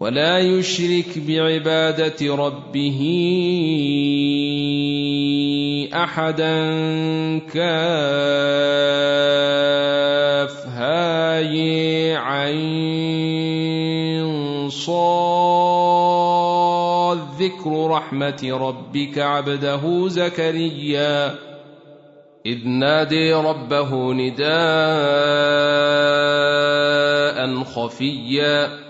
ولا يشرك بعبادة ربه أحدا كاف هاي عين صاد ذكر رحمة ربك عبده زكريا إذ نادي ربه نداء خفيا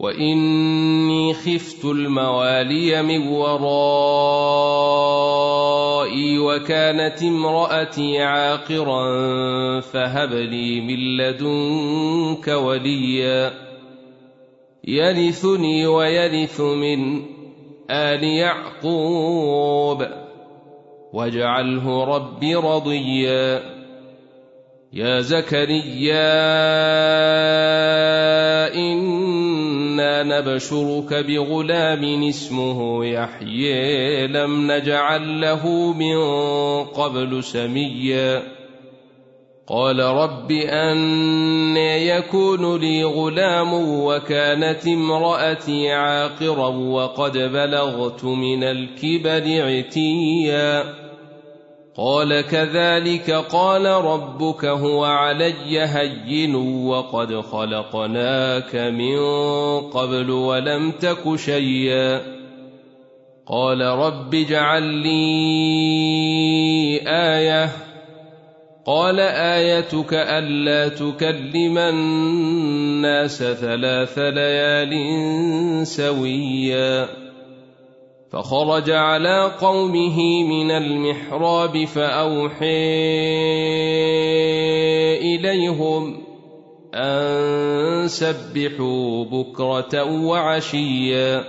وإني خفت الموالي من ورائي وكانت امرأتي عاقرا فهب لي من لدنك وليا يرثني ويرث من آل يعقوب واجعله رب رضيا يا زكريا إنا نبشرك بغلام اسمه يحيي لم نجعل له من قبل سميا. قال رب أن يكون لي غلام وكانت امرأتي عاقرا وقد بلغت من الكبر عتيا. قال كذلك قال ربك هو علي هين وقد خلقناك من قبل ولم تك شيئا. قال رب اجعل لي آية. قال آيتك ألا تكلم الناس ثلاث ليال سويا. فخرج على قومه من المحراب فأوحي إليهم أن سبحوا بكرة وعشيا.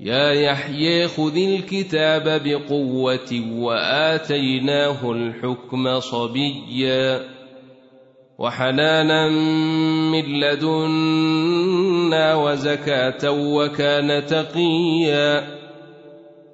يا يحيى خذ الكتاب بقوة وآتيناه الحكم صبيا. وحنانا من لدنا وزكاة وكان تقيا.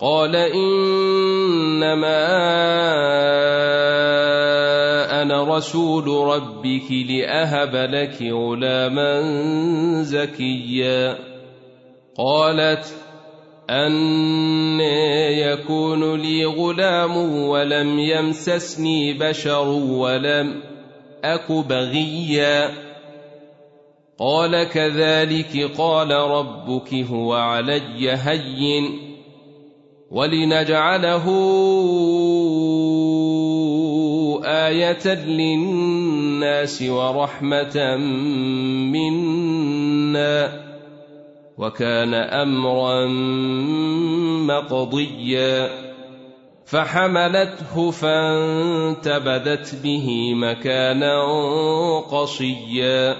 قال إنما أنا رسول ربك لأهب لك غلاما زكيا. قالت ان يكون لي غلام ولم يمسسني بشر ولم أك بغيا. قال كذلك قال ربك هو علي هين. ولنجعله آية للناس ورحمة منا وكان أمرا مقضيا فحملته فانتبذت به مكانا قصيا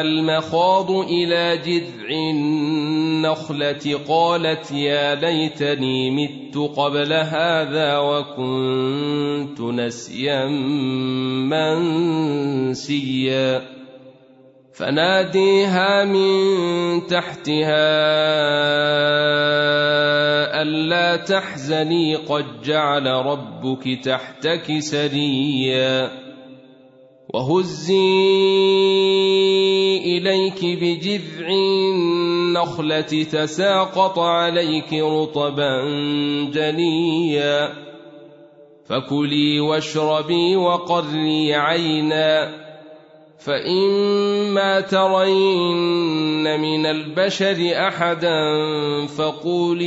المخاض إلى جذع النخلة قالت يا ليتني مت قبل هذا وكنت نسيا منسيا. فناديها من تحتها ألا تحزني قد جعل ربك تحتك سريا. وهزي إليك بجذع النخلة تساقط عليك رطبا جنيا فكلي واشربي وقري عينا. فإما ترين من البشر أحدا فقولي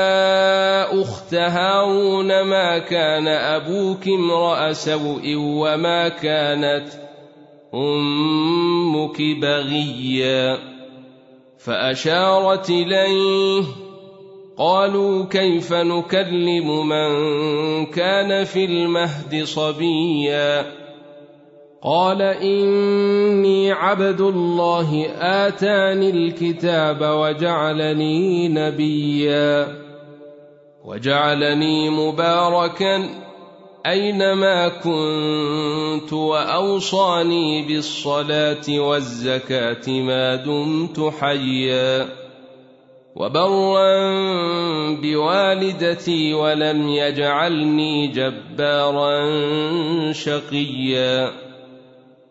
هارون ما كان أبوك امرأ سوء وما كانت أمك بغيا فأشارت إليه قالوا كيف نكلم من كان في المهد صبيا قال إني عبد الله آتاني الكتاب وجعلني نبيا وجعلني مباركا أينما كنت وأوصاني بالصلاة والزكاة ما دمت حيا وبرا بوالدتي ولم يجعلني جبارا شقيا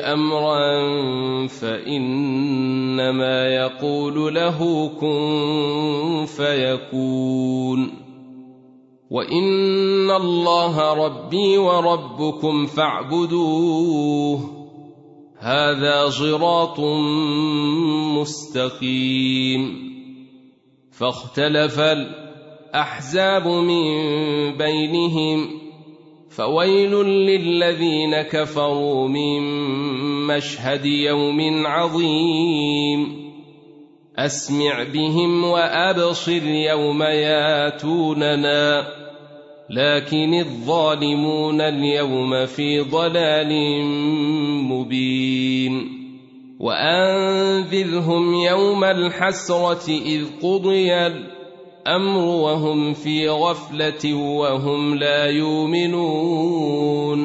أمرا فإنما يقول له كن فيكون. وإن الله ربي وربكم فاعبدوه. هذا صراط مستقيم. فاختلف الأحزاب من بينهم. فويل للذين كفروا من مشهد يوم عظيم. أسمع بهم وأبصر يوم ياتوننا. لكن الظالمون اليوم في ضلال مبين. وأنذرهم يوم الحسرة إذ قضي الأمر وهم في غفلة وهم لا يؤمنون.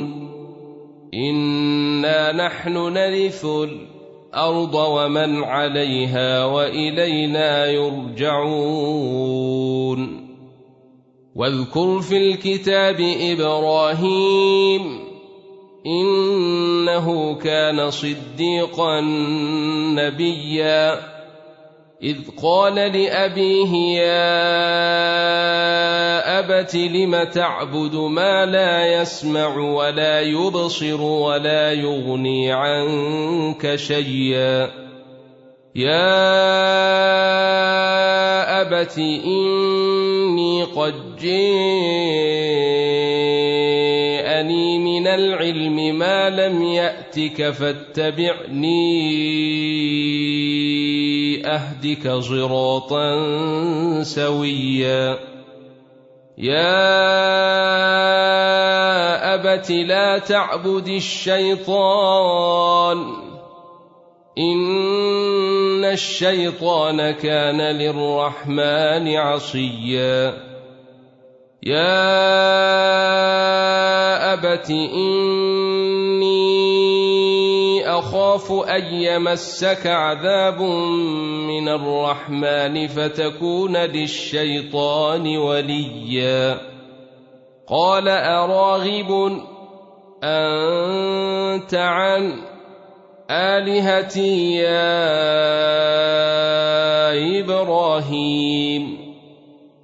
انا نحن نرث الأرض ومن عليها وإلينا يرجعون. واذكر في الكتاب إبراهيم إنه كان صديقا نبيا. إذ قال لأبيه يا أبت لم تعبد ما لا يسمع ولا يبصر ولا يغني عنك شيئا. يا أبت إني قد جاءني من العلم ما لم يأتك فاتبعني. أهدك صراطا سويا. يا أبت لا تعبد الشيطان. إن الشيطان كان للرحمن عصيا. يا أبت إني أخاف أن يمسك عذاب من الرحمن فتكون للشيطان وليا. قال أراغب أنت عن آلهتي يا إبراهيم.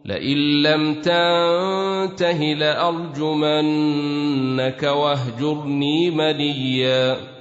لئن لم تنته لأرجمنك وأهجرني مليا.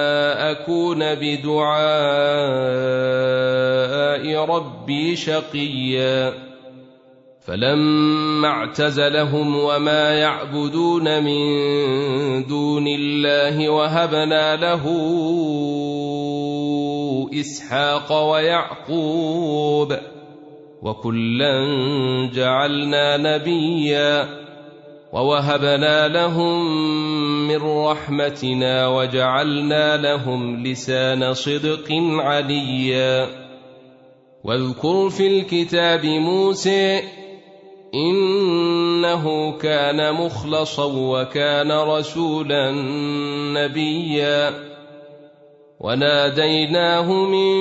أكون بدعاء ربي شقيا. فلما اعتزلهم وما يعبدون من دون الله وهبنا له إسحاق ويعقوب وكلا جعلنا نبيا. ووهبنا لهم من رحمتنا وجعلنا لهم لسان صدق عليا واذكر في الكتاب موسى انه كان مخلصا وكان رسولا نبيا وناديناه من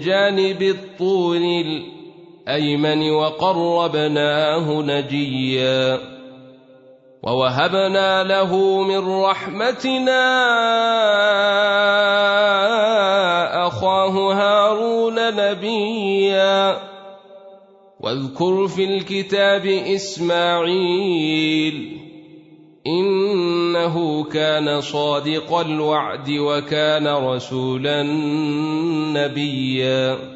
جانب الطور الايمن وقربناه نجيا ووهبنا له من رحمتنا اخاه هارون نبيا واذكر في الكتاب اسماعيل انه كان صادق الوعد وكان رسولا نبيا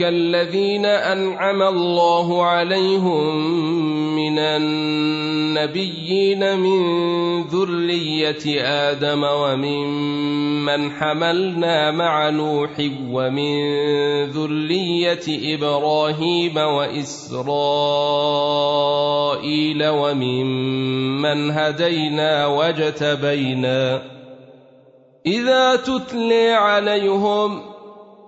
الذين انعم الله عليهم من النبيين من ذريه آدم وممن حملنا مع نوح ومن ذريه إبراهيم واسرائيل وممن هدينا واجتبينا اذا تتلي عليهم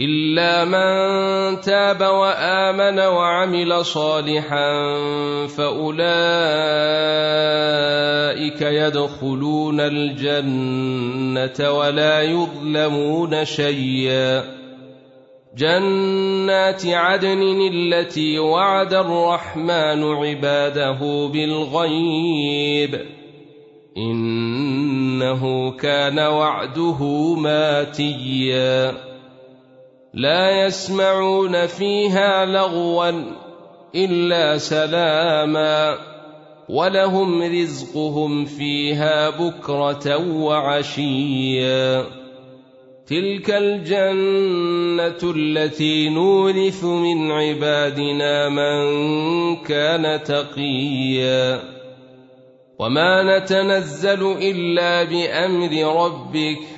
إلا من تاب وآمن وعمل صالحا فأولئك يدخلون الجنة ولا يظلمون شيئا. جنات عدن التي وعد الرحمن عباده بالغيب. إنه كان وعده ماتيا. لا يسمعون فيها لغوا إلا سلاما ولهم رزقهم فيها بكرة وعشيا. تلك الجنة التي نورث من عبادنا من كان تقيا. وما نتنزل إلا بأمر ربك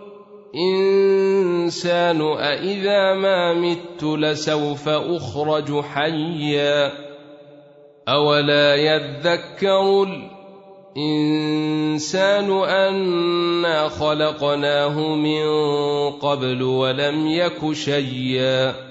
الإنسان أإذا ما مت لسوف أخرج حيا أولا يذكر الإنسان أنا خلقناه من قبل ولم يك شيئا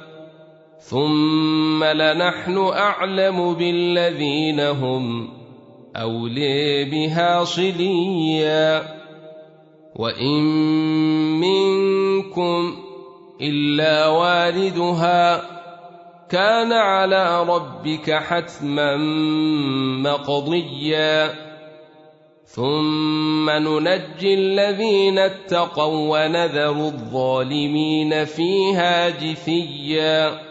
ثم لنحن اعلم بالذين هم اولي بها صليا وان منكم الا واردها كان على ربك حتما مقضيا ثم ننجي الذين اتقوا ونذر الظالمين فيها جثيا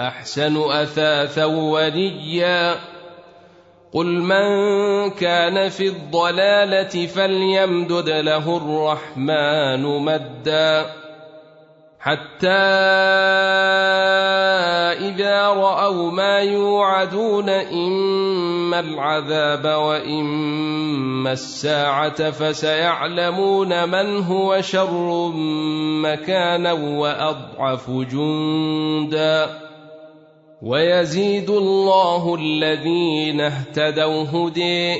أحسن أثاثا وريا قل من كان في الضلالة فليمدد له الرحمن مدا. حتى إذا رأوا ما يوعدون إما العذاب وإما الساعة فسيعلمون من هو شر مكانا وأضعف جندا. ويزيد الله الذين اهتدوا هدي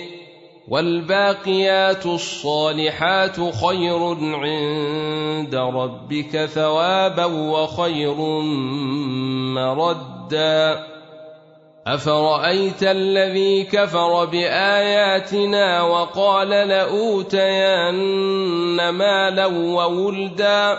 والباقيات الصالحات خير عند ربك ثوابا وخير مردا. أفرأيت الذي كفر بآياتنا وقال لأوتين مالا وولدا؟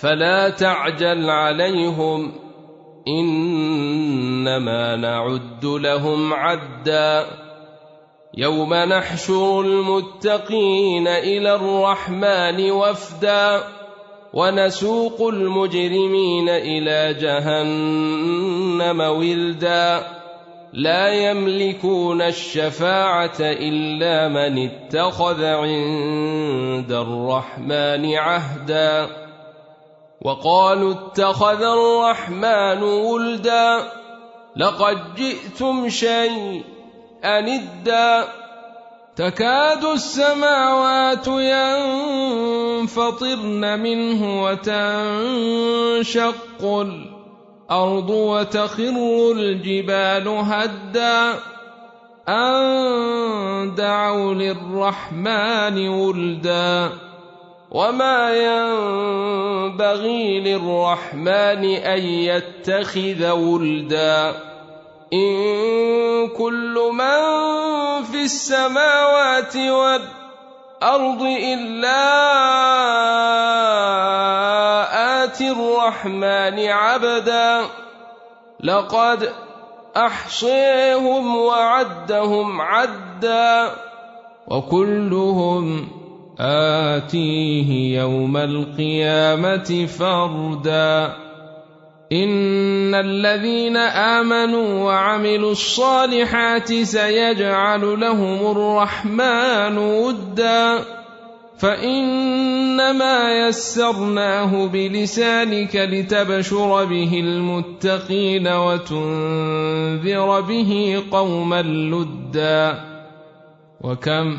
فلا تعجل عليهم إنما نعد لهم عدا. يوم نحشر المتقين إلى الرحمن وفدا ونسوق المجرمين إلى جهنم ولدا لا يملكون الشفاعة إلا من اتخذ عند الرحمن عهدا. وقالوا اتخذ الرحمن ولدا لقد جئتم شيئا ادا تكاد السماوات ينفطرن منه وتنشق الأرض وتخر الجبال هدا أن دعوا للرحمن ولدا وما ينبغي للرحمن ان يتخذ ولدا ان كل من في السماوات والارض الا اتي الرحمن عبدا لقد احصيهم وعدهم عدا وكلهم آتيه يوم القيامة فردا. إن الذين آمنوا وعملوا الصالحات سيجعل لهم الرحمن ودا. فإنما يسرناه بلسانك لتبشر به المتقين وتنذر به قوما لدا. وكم